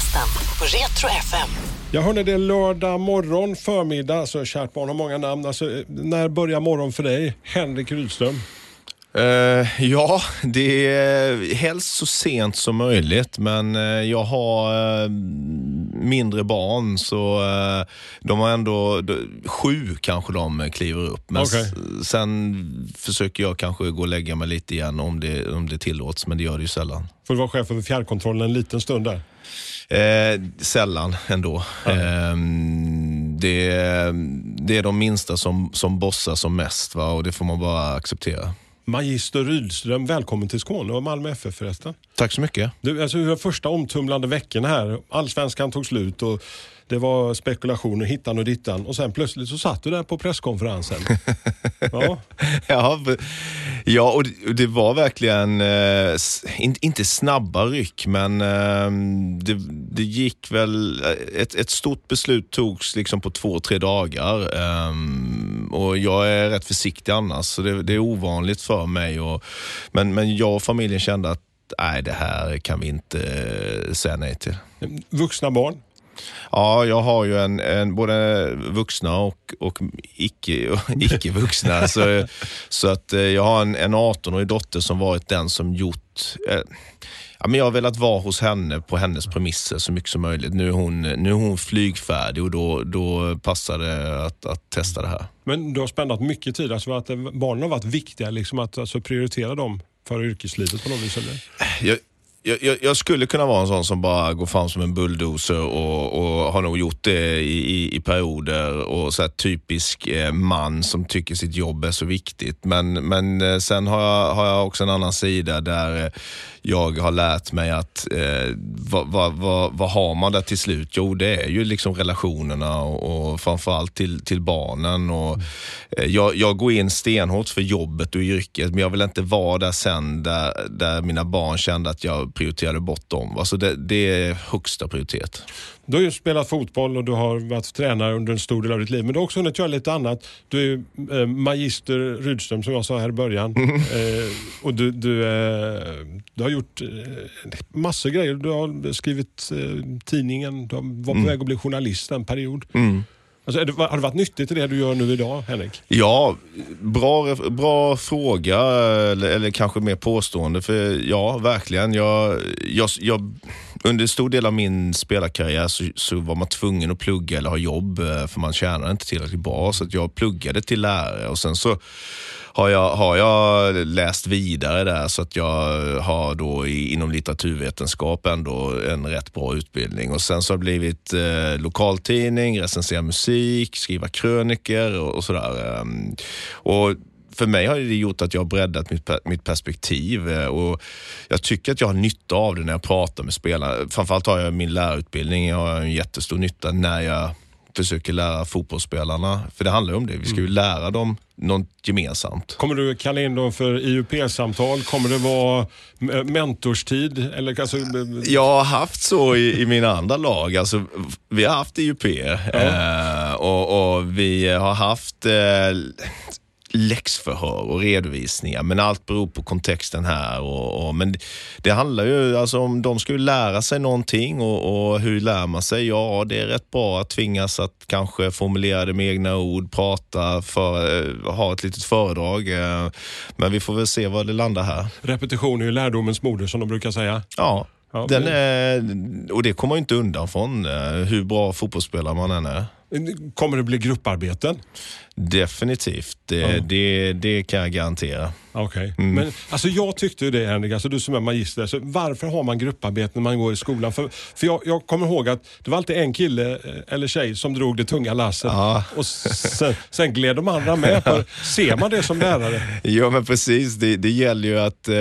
Lördagsgästen på Retro FM. Jag hörde det är lördag morgon, förmiddag, så kärt barn har många namn. Alltså, när börjar morgon för dig? Henrik Rydström. Eh, ja, det är helst så sent som möjligt, men eh, jag har eh, mindre barn så de har ändå, de, sju kanske de kliver upp. Men s- sen försöker jag kanske gå och lägga mig lite igen om det, om det tillåts, men det gör det ju sällan. Får du vara chef för fjärrkontrollen en liten stund där. Eh, sällan ändå. Eh, det, det är de minsta som, som bossar som mest va? och det får man bara acceptera. Magister Rydström, välkommen till Skåne och Malmö FF förresten. Tack så mycket. Du, alltså, första omtumlande veckorna här? Allsvenskan tog slut och det var spekulationer hittan och dittan och sen plötsligt så satt du där på presskonferensen. ja. Ja, ja och det, var verkligen, eh, inte snabba ryck, men eh, det, det gick väl, eh, ett, ett stort beslut togs liksom på två, tre dagar. ehm, och jag är rätt försiktig annars, så det, det är ovanligt för mig. Och, men, men jag och familjen kände att nej, det här kan vi inte eh, säga nej till. Vuxna barn. Ja, jag har ju en, en, både vuxna och, och icke, icke så, så att eh, jag har en, en 18-årig dotter som varit den som gjort... Eh, ja, men jag har velat vara hos henne på hennes premisser så mycket som möjligt. Nu är hon, nu är hon flygfärdig och då, då passar det att, att testa det här. Men du har spendat mycket tid, alltså att eh, barnen har varit viktiga, liksom att alltså, prioritera dem för yrkeslivet på något vis? Eller? Jag, jag, jag- jag skulle kunna vara en sån som bara går fram som en bulldozer och, och har nog gjort det i, i, i perioder och så här typisk eh, man som tycker sitt jobb är så viktigt. Men, men eh, sen har jag, har jag också en annan sida där eh, jag har lärt mig att eh, vad, vad, vad, vad har man där till slut? Jo, det är ju liksom relationerna och, och framförallt till, till barnen. Och, eh, jag, jag går in stenhårt för jobbet och yrket, men jag vill inte vara där sen där, där mina barn kände att jag prioriterade bort dem. Alltså det, det är högsta prioritet. Du har ju spelat fotboll och du har varit tränare under en stor del av ditt liv. Men du har också hunnit göra lite annat. Du är eh, magister Rydström som jag sa här i början. Eh, och du, du, eh, du har gjort eh, massor grejer. Du har skrivit eh, tidningen, du har- var på väg att bli journalist en period. Alltså, är det, har det varit nyttigt i det du gör nu idag, Henrik? Ja, bra, bra fråga, eller, eller kanske mer påstående. För ja, verkligen. Jag, jag, jag, under en stor del av min spelarkarriär så, så var man tvungen att plugga eller ha jobb, eh, för man tjänade inte tillräckligt bra. Så att jag pluggade till lärare och sen så har jag, har jag läst vidare där så att jag har då i, inom litteraturvetenskap ändå en rätt bra utbildning. Och sen så har det blivit eh, lokaltidning, recensera musik, skriva kröniker och, och sådär. Ehm. Och för mig har det gjort att jag har breddat mitt, mitt perspektiv eh, och jag tycker att jag har nytta av det när jag pratar med spelarna. Framförallt har jag min lärarutbildning, jag har en jättestor nytta när jag försöker lära fotbollsspelarna. För det handlar ju om det, vi ska ju lära dem något gemensamt. Kommer du kalla in dem för IUP-samtal? Kommer det vara mentorstid? Eller, alltså, Jag har haft så i, i mina andra lag. Alltså, vi har haft IUP eh, och, och vi har haft eh, läxförhör och redovisningar. Men allt beror på kontexten här. Och, och, men det handlar ju alltså om de ska lära sig någonting och, och hur lär man sig? Ja, det är rätt bra att tvingas att kanske formulera det med egna ord, prata, för, eh, ha ett litet föredrag. Eh, men vi får väl se var det landar här. repetition är ju lärdomens moder som de brukar säga. Ja, Ja, den är, och det kommer man ju inte undan från eh, hur bra fotbollsspelare man än är. Kommer det bli grupparbeten? Definitivt, det, Ja. det, det kan jag garantera. Okej. Mm. Men alltså jag tyckte ju det Henrik, alltså du som är magister, alltså, varför har man grupparbete när man går i skolan? För, för jag, jag kommer ihåg att det var alltid en kille eh, eller tjej som drog det tunga lasset Ja. och sen, sen gled de andra med. På, ser man det som lärare? Ja men precis, det, det gäller ju att eh,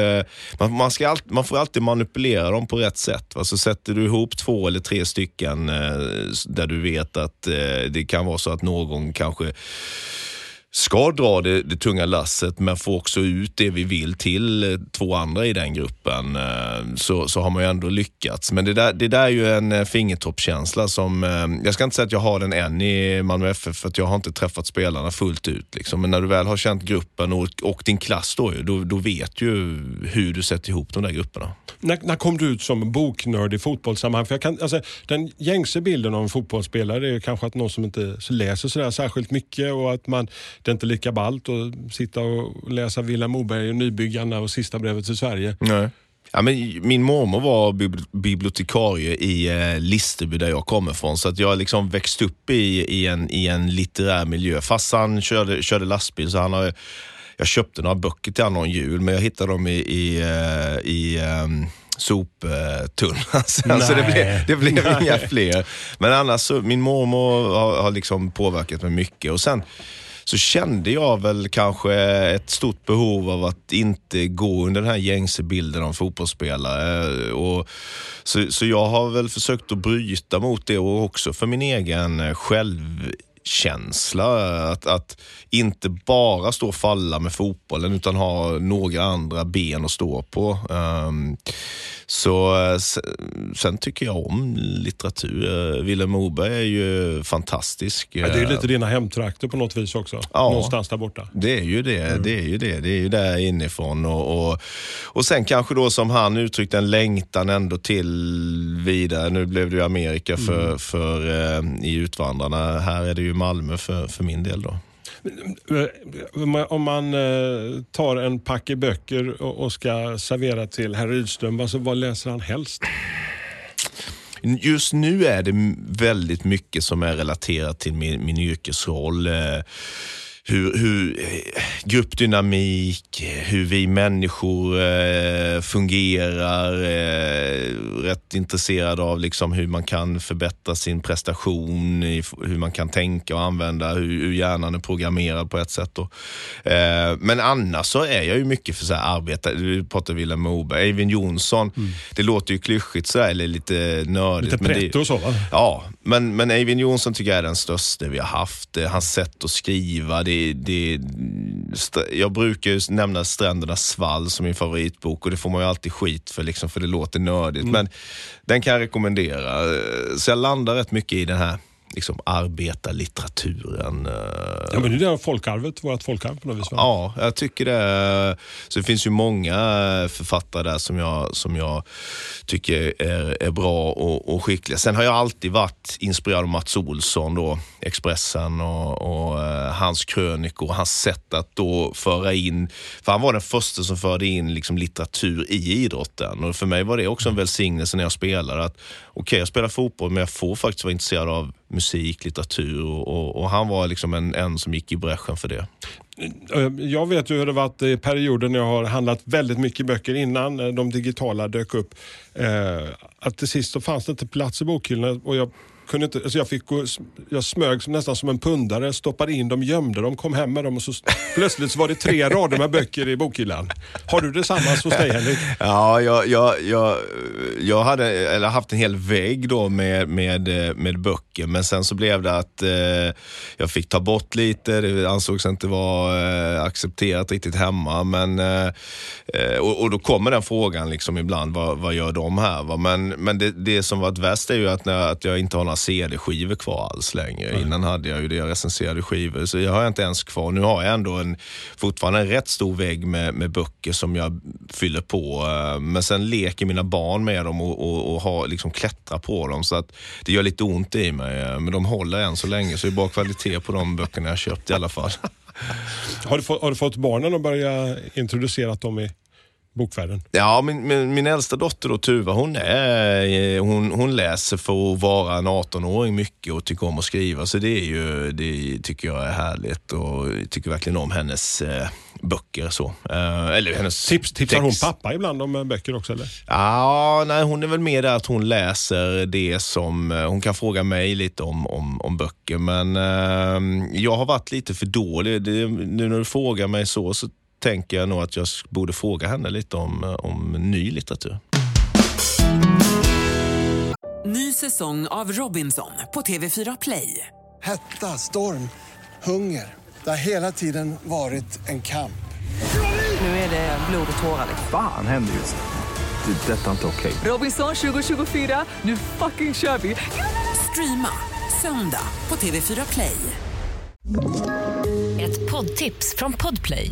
man, man, ska allt, man får alltid manipulera dem på rätt sätt. Va? Så sätter du ihop två eller tre stycken eh, där du vet att eh, det kan vara så att någon kanske ska dra det, det tunga lasset men få också ut det vi vill till eh, två andra i den gruppen eh, så, så har man ju ändå lyckats. Men det där, det där är ju en eh, fingertoppskänsla som, jag ska inte säga att jag har den än i Malmö FF för att jag har inte träffat spelarna fullt ut. Liksom. Men när du väl har känt gruppen och, och din klass då, då, då vet du ju hur du sätter ihop de där grupperna. När, när kom du ut som boknörd i fotbollssammanhang? För jag kan, alltså, den gängse bilden av en fotbollsspelare är kanske att någon som inte läser sådär särskilt mycket och att man, det är inte lika ballt att sitta och läsa Vilhelm Moberg och Nybyggarna och Sista brevet till Sverige. Nej. Ja, men min mormor var bibli- bibliotekarie i eh, Listerby där jag kommer ifrån. Så att jag har liksom växt upp i, i, en, i en litterär miljö. Farsan körde, körde lastbil så han har, jag köpte några böcker till honom jul men jag hittade dem i, i, eh, i um, soptunnan sen. Så det blev, det blev Nej. inga fler. Men annars min mormor har, har liksom påverkat mig mycket. Och sen så kände jag väl kanske ett stort behov av att inte gå under den här gängse bilden av fotbollsspelare. Och så, så jag har väl försökt att bryta mot det och också för min egen självkänsla. Att, att inte bara stå och falla med fotbollen utan ha några andra ben att stå på. Um, så eh, se- sen tycker jag om litteratur. Eh, Vilhelm Moberg är ju fantastisk. Ja, det är ju lite dina hemtrakter på något vis också. Ja. Någonstans där borta. Det är ju det. Det är ju det. Det är ju där inifrån. Och, och, och sen kanske då som han uttryckte en längtan ändå till vidare. Nu blev det ju Amerika för, för eh, i Utvandrarna. Här är det ju Malmö för, för min del då. Eh, om man- eh, tar en packe böcker och ska servera till herr Rydström, alltså, vad läser han helst? Just nu är det väldigt mycket som är relaterat till min, min yrkesroll. Eh, Eh, hur, hur eh, gruppdynamik, hur vi människor eh, fungerar. Eh, rätt intresserad av liksom hur man kan förbättra sin prestation, i, hur man kan tänka och använda, hur, hur hjärnan är programmerad på ett sätt. Då. Eh, men annars så är jag ju mycket för så här arbeta. Du pratar Vilhelm Moberg, Eivind Jonsson. Det låter ju klyschigt så här, eller lite nördigt. Lite pretto och så va? Ja, men, men Eivind Johnson tycker jag är den största vi har haft. Eh, Hans sätt att skriva, det, det, jag brukar ju nämna Strändernas svall som min favoritbok och det får man ju alltid skit för, liksom, för det låter nördigt. Men den kan jag rekommendera. Eh, Så jag landar rätt mycket i den här liksom, arbetarlitteraturen. eh, Ja, men det är folkarvet, vårt folkarv på något vis. Ja, jag tycker det. Så det finns ju många författare där som jag, som jag tycker är, är bra och, och skickliga. Sen har jag alltid varit inspirerad av Mats Olsson, då, Expressen och, och eh, hans krönikor. Hans sätt att då föra in, för han var den första som förde in liksom litteratur i idrotten. Och för mig var det också en välsignelse när jag spelade. att Okej, jag spelar fotboll men jag får faktiskt vara intresserad av musik, litteratur och, och, han var liksom en, en som gick i bräschen för det. Eh, jag vet ju hur det varit i perioder när jag har handlat väldigt mycket böcker innan eh, de digitala dök upp. Eh, att till sist så fanns det inte plats i bokhyllorna. och jag kunde inte, alltså jag, fick gå, jag smög som, nästan som en pundare, stoppade in dem, gömde dem, kom hem med dem och så plötsligt så var det tre rader med böcker i bokhyllan. Har du detsamma hos dig Henrik? Ja, jag, jag, jag, jag hade eller haft en hel vägg då med, med, eh, med böcker, men sen så blev det att eh, jag fick ta bort lite. Det ansågs inte vara eh, accepterat riktigt hemma. Men, eh, eh, och, och då kommer den frågan liksom ibland, vad, vad gör de här? Va? Men, men det, det som varit värst är ju att, när, att jag inte har några CD-skivor kvar alls längre. Innan hade jag ju det, jag recenserade skivor, så jag har inte ens kvar. Nu har jag ändå en, fortfarande en rätt stor vägg med, med böcker som jag fyller på. eh, Men sen leker mina barn med dem och, och, och har, liksom klättrar på dem. Så att det gör lite ont i mig. eh, Men de håller än så länge, så det är bra kvalitet på de böckerna jag köpt i alla fall. Har du, fått, har du fått barnen att börja introducera dem i bokvärlden? Ja, min, min, min äldsta dotter då, Tuva, hon, är, eh, hon, hon läser för att vara en 18-åring mycket och tycker om att skriva. Så det, är ju, det tycker jag är härligt och jag tycker verkligen om hennes eh, böcker. Så. Eh, eller hennes Tips, tipsar hon text. pappa ibland om eh, böcker också eller? Ja, nej, hon är väl mer där att hon läser det som, hon kan fråga mig lite om, om, om böcker. Men eh, jag har varit lite för dålig. Det, nu när du frågar mig så, så tänker jag nog att jag borde fråga henne lite om, eh, om ny litteratur. Ny säsong av Robinson på TV4 Play. Hetta, storm, hunger. Det har hela tiden varit en kamp. Nu är det blod och tårar. liksom. Fan händer just det. Det är detta inte okej. Robinson 2024, nu fucking kör vi! Streama söndag på TV4 Play. Ett poddtips från Podplay.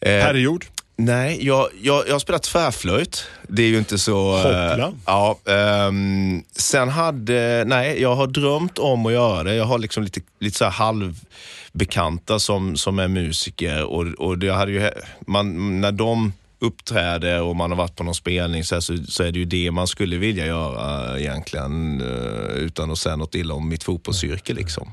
Eh, Period. Nej, jag, jag, jag har spelat tvärflöjt. Det är ju inte så... eh, Hoppla. ja, ehm, sen hade... Nej, jag har drömt om att göra det. Jag har liksom lite, lite så halvbekanta som, som är musiker och, och det hade ju... Man, när de uppträder och man har varit på någon spelning så, här, så, så är det ju det man skulle vilja göra egentligen eh, utan att säga något illa om mitt fotbollsyrke liksom.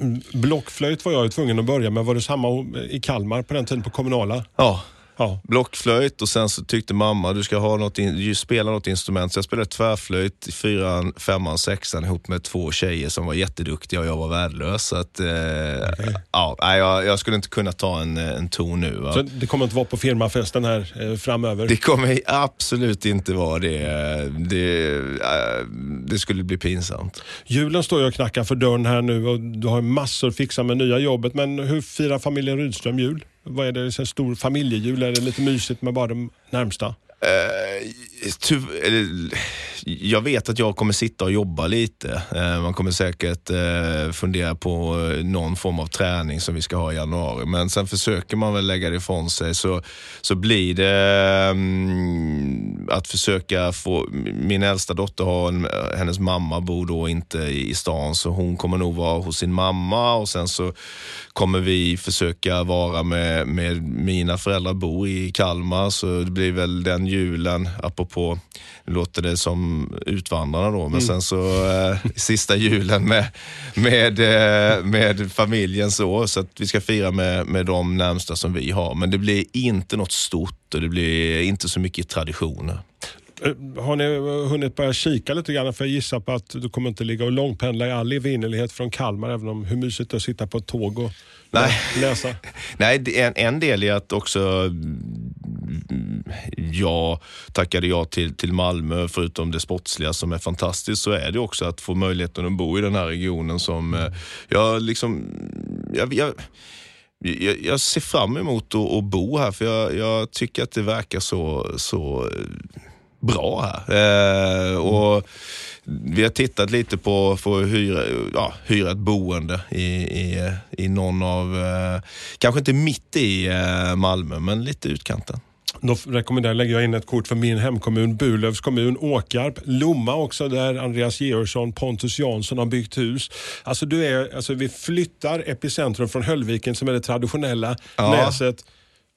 Mm, blockflöjt var jag ju tvungen att börja med. Var det samma i Kalmar på den tiden på kommunala? Ja, Ja. blockflöjt och sen så tyckte mamma du ska ha något in, spela något instrument. Så jag spelade tvärflöjt i fyran, femman, sexan ihop med två tjejer som var jätteduktiga och jag var värdelös. Så att, eh, ja, nej, jag, jag skulle inte kunna ta en, en ton nu. Va? Så det kommer inte vara på firmafesten här eh, framöver? Det kommer absolut inte vara det. Det, eh, det skulle bli pinsamt. Julen står ju och knackar för dörren här nu och du har massor att fixa med nya jobbet. Men hur firar familjen Rydström jul? Vad är det? Så en stor familjejul? Är det lite mysigt med bara de närmsta? Uh, jag vet att jag kommer sitta och jobba lite. Eh, man kommer säkert eh, fundera på eh, någon form av träning som vi ska ha i januari. Men sen försöker man väl lägga det ifrån sig. Så, så blir det mm, att försöka få... Min äldsta dotter har en, hennes mamma bor då inte i stan så hon kommer nog vara hos sin mamma och sen så kommer vi försöka vara med, med mina föräldrar bor i Kalmar så det blir väl den julen, apropå, nu låter det som Utvandrarna då, men sen så eh, sista julen med, med, eh, med familjen så, så att vi ska fira med, med de närmsta som vi har. Men det blir inte något stort och det blir inte så mycket traditioner. Eh, Har ni hunnit börja kika lite grann? För jag gissar på att du kommer inte ligga och långpendla i all evinnerlighet från Kalmar, även om hur mysigt det är att sitta på ett tåg och Nej. läsa. Nej, en, en del är att också mm, jag tackade ja till, till Malmö, förutom det sportsliga som är fantastiskt, så är det också att få möjligheten att bo i den här regionen som eh, jag liksom, jag, jag, jag, jag ser fram emot att, bo här, för jag, jag tycker att det verkar så, så bra här. Eh, och vi har tittat lite på för att hyra, ja, hyra ett boende i, i, i någon av, eh, kanske inte mitt i eh, Malmö, men lite utkanten. Då rekommenderar lägger jag in ett kort för min hemkommun, Burlövs kommun, Åkarp, Lomma också där Andreas Georgsson, Pontus Jansson har byggt hus. Alltså, du är, alltså vi flyttar epicentrum från Höllviken som är det traditionella Ja. näset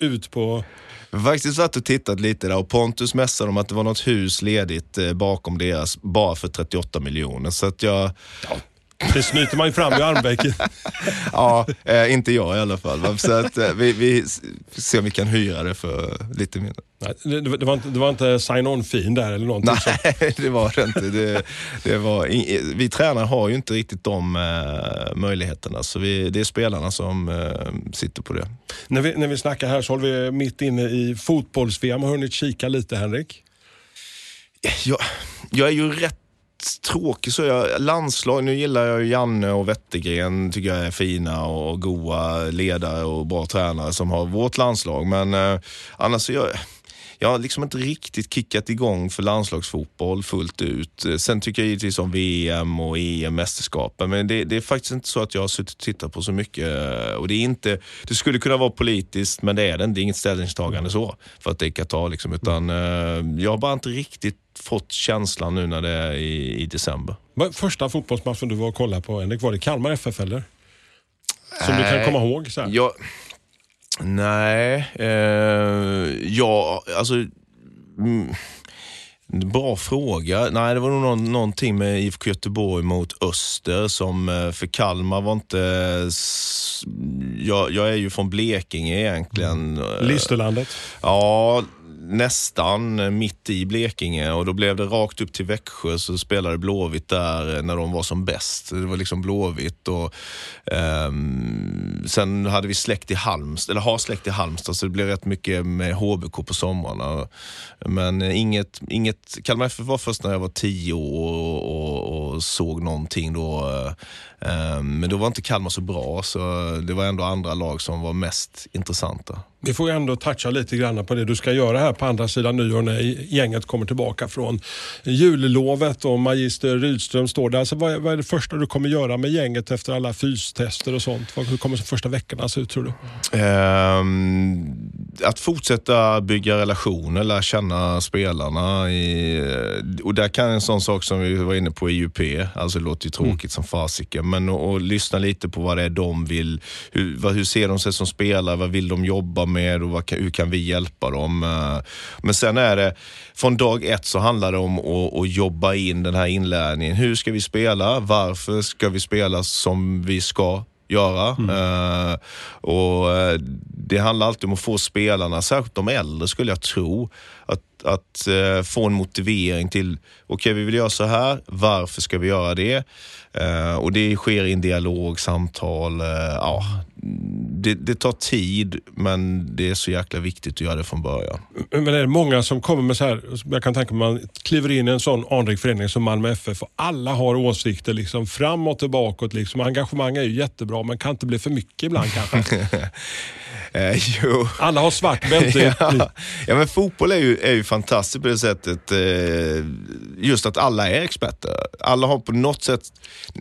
ut på Jag faktiskt varit och tittat lite där och Pontus mässade om att det var något hus ledigt eh, bakom deras bara för 38 miljoner. Så att jag, Det snyter man ju fram i armvecket. ja, eh, inte jag i alla fall. Så att eh, vi, vi ser om vi kan hyra det för lite mindre. Nej, det, det, var inte, det var inte sign-on-fin där eller någonting. Nej, det var det inte. Det, det var, i- vi tränare har ju inte riktigt de eh, möjligheterna, så vi, det är spelarna som eh, sitter på det. När vi, när vi snackar här så håller vi mitt inne i fotbolls-VM. Har hunnit kika lite Henrik? Jag, jag är ju rätt tråkig så jag, landslag, nu gillar jag ju Janne och Wettergren, tycker jag är fina och goa ledare och bra tränare som har vårt landslag. Men eh, annars så jag, jag har liksom inte riktigt kickat igång för landslagsfotboll fullt ut. Sen tycker jag givetvis om VM och EM-mästerskapen, men det, det är faktiskt inte så att jag har suttit och tittat på så mycket. Och det, är inte, det skulle kunna vara politiskt, men det är det inte. Det är inget ställningstagande så för att det är Qatar. Liksom, utan, eh, jag har bara inte riktigt fått känslan nu när det är i, i december. Första fotbollsmatchen du var och kollade på Henrik, var det Kalmar FF eller? Som du kan Nej. komma ihåg? Så här. Jag, nej, eh, jag, alltså... Mm, Bra fråga. Nej, det var nog någon, någonting med IFK Göteborg mot Öster som eh, för Kalmar var inte... Jag, jag är ju från Blekinge egentligen. Eh, Listerlandet. Ja, nästan mitt i Blekinge och då blev det rakt upp till Växjö så spelade Blåvitt där när de var som bäst. Det var liksom Blåvitt och eh, sen hade vi släkt i Halmstad, eller har släkt i Halmstad så det blev rätt mycket med HBK på somrarna. Men inget, inget Kalmar FF var först när jag var tio år och, och, och såg någonting då. eh, men då var inte Kalmar så bra så det var ändå andra lag som var mest intressanta. Vi får ju ändå toucha lite grann på det du ska göra här på andra sidan nyår när gänget kommer tillbaka från jullovet och Magister Rydström står där. Alltså, vad, är, vad är det första du kommer göra med gänget efter alla fystester och sånt? Hur kommer första veckorna se ut tror du? Ehm, att fortsätta bygga relationer, lära känna spelarna. I, och där kan en sån sak som vi var inne på i UP, alltså det låter ju tråkigt som fasiken, men att lyssna lite på vad det är de vill. Hur, vad, hur ser de sig som spelare? Vad vill de jobba med och vad, hur kan vi hjälpa dem? Eh, Men sen är det, från dag ett så handlar det om att, att jobba in den här inlärningen. Hur ska vi spela? Varför ska vi spela som vi ska? göra. Eh, och eh, Det handlar alltid om att få spelarna, särskilt de äldre skulle jag tro, att, att eh, få en motivering till, okej vi vill göra så här, varför ska vi göra det? Och det sker i en dialog, samtal, ja. Det, det tar tid, men det är så jäkla viktigt att göra det från början. Men är det många som kommer med så här, jag kan tänka mig man kliver in i en sån anrik förening som Malmö FF och alla har åsikter liksom fram och tillbaka. Liksom. Engagemang är ju jättebra men kan inte bli för mycket ibland kanske. Eh, jo. Alla har svart bälte. ja. ja, men fotboll är ju, är ju fantastiskt på det sättet. Eh, just att alla är experter. Alla har på något sätt,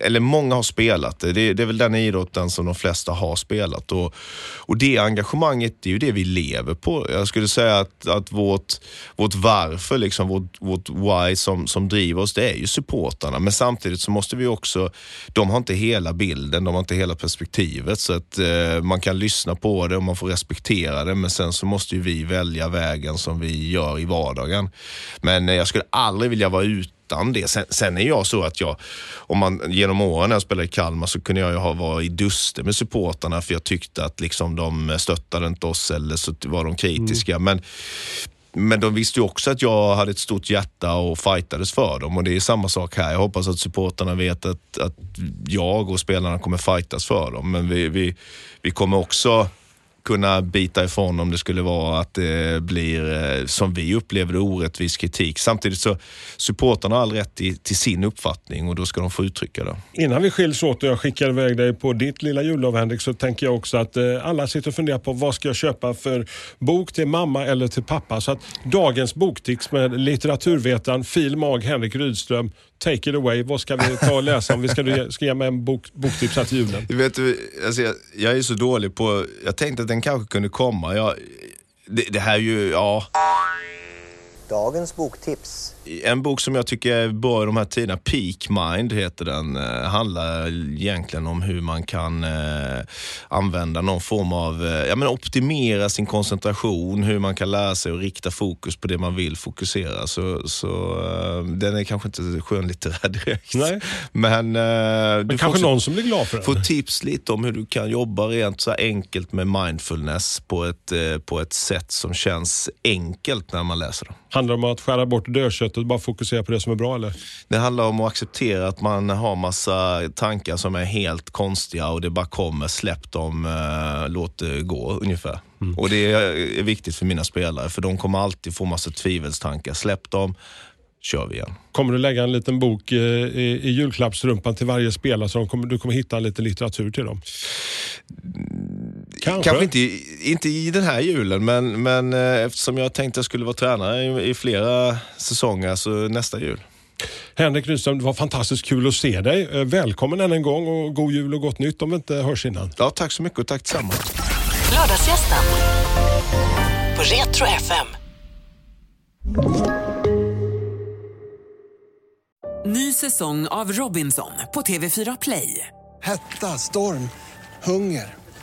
eller många har spelat det. Det, är väl den idrotten som de flesta har spelat. Och, och det engagemanget, det är ju det vi lever på. Jag skulle säga att, att vårt, vårt varför, liksom, vårt, vårt why som, som driver oss, det är ju supportarna. Men samtidigt så måste vi också, de har inte hela bilden, de har inte hela perspektivet. Så att eh, man kan lyssna på det och man får respektera det. Men sen så måste ju vi välja vägen som vi gör i vardagen. Men eh, jag skulle aldrig vilja vara utan det. Sen, sen är jag så att jag, om man genom åren när jag spelade i Kalmar så kunde jag ha varit i duster med supportarna för jag tyckte att liksom de stöttade inte oss eller så var de kritiska. Men men de visste ju också att jag hade ett stort hjärta och fightades för dem och det är samma sak här. Jag hoppas att supporterna vet att, att jag och spelarna kommer fightas för dem. Men vi, vi, vi kommer också kunna bita ifrån om det skulle vara att det blir, eh, som vi upplever det, orättvis kritik. Samtidigt så supportarna har all rätt i, till sin uppfattning och då ska de få uttrycka det. Innan vi skiljs åt och jag skickar iväg dig på ditt lilla jullov Henrik så tänker jag också att eh, alla sitter och funderar på vad ska jag köpa för bok till mamma eller till pappa. Så att dagens boktips med litteraturvetaren Fil Mag Henrik Rydström, take it away. Vad ska vi ta och läsa om vi ska, ska ge mig en bok, boktips här till julen? Du vet, du, alltså jag, jag är så dålig på, jag tänkte att den den kanske kunde komma. Jag, det, det här är ju, ja. Dagens boktips. En bok som jag tycker är bra i de här tiderna, Peak Mind heter den, eh, handlar egentligen om hur man kan eh, använda någon form av, eh, ja men optimera sin koncentration, hur man kan lära sig att rikta fokus på det man vill fokusera. Så, så den är kanske inte skönlitterär direkt. Nej. Men, Men får kanske också- någon som blir glad för Få den. tips lite om hur du kan jobba rent så enkelt med mindfulness på ett, på ett sätt som känns enkelt när man läser dem. Handlar det om att skära bort dödköttet och bara fokusera på det som är bra eller? Det handlar om att acceptera att man har massa tankar som är helt konstiga och det bara kommer, släpp dem, eh, låt det gå ungefär. Och det är viktigt för mina spelare för de kommer alltid få massa tvivelstankar. Släpp dem, kör vi igen. Kommer du lägga en liten bok eh, i, i julklappsrumpan till varje spelare så de kommer, du kommer hitta lite litteratur till dem? Kanske. Kanske inte, i- inte i den här julen, men, men eh, eftersom jag tänkte att jag skulle vara tränare i, i flera säsonger, så nästa jul. Henrik Rydström, det var fantastiskt kul att se dig. Eh, Välkommen än en gång och god jul och gott nytt om vi inte hörs innan. Ja, tack så mycket och tack detsamma. Lördagsgästen på Retro FM. Ny säsong av Robinson på TV4 Play. Hetta, storm, hunger.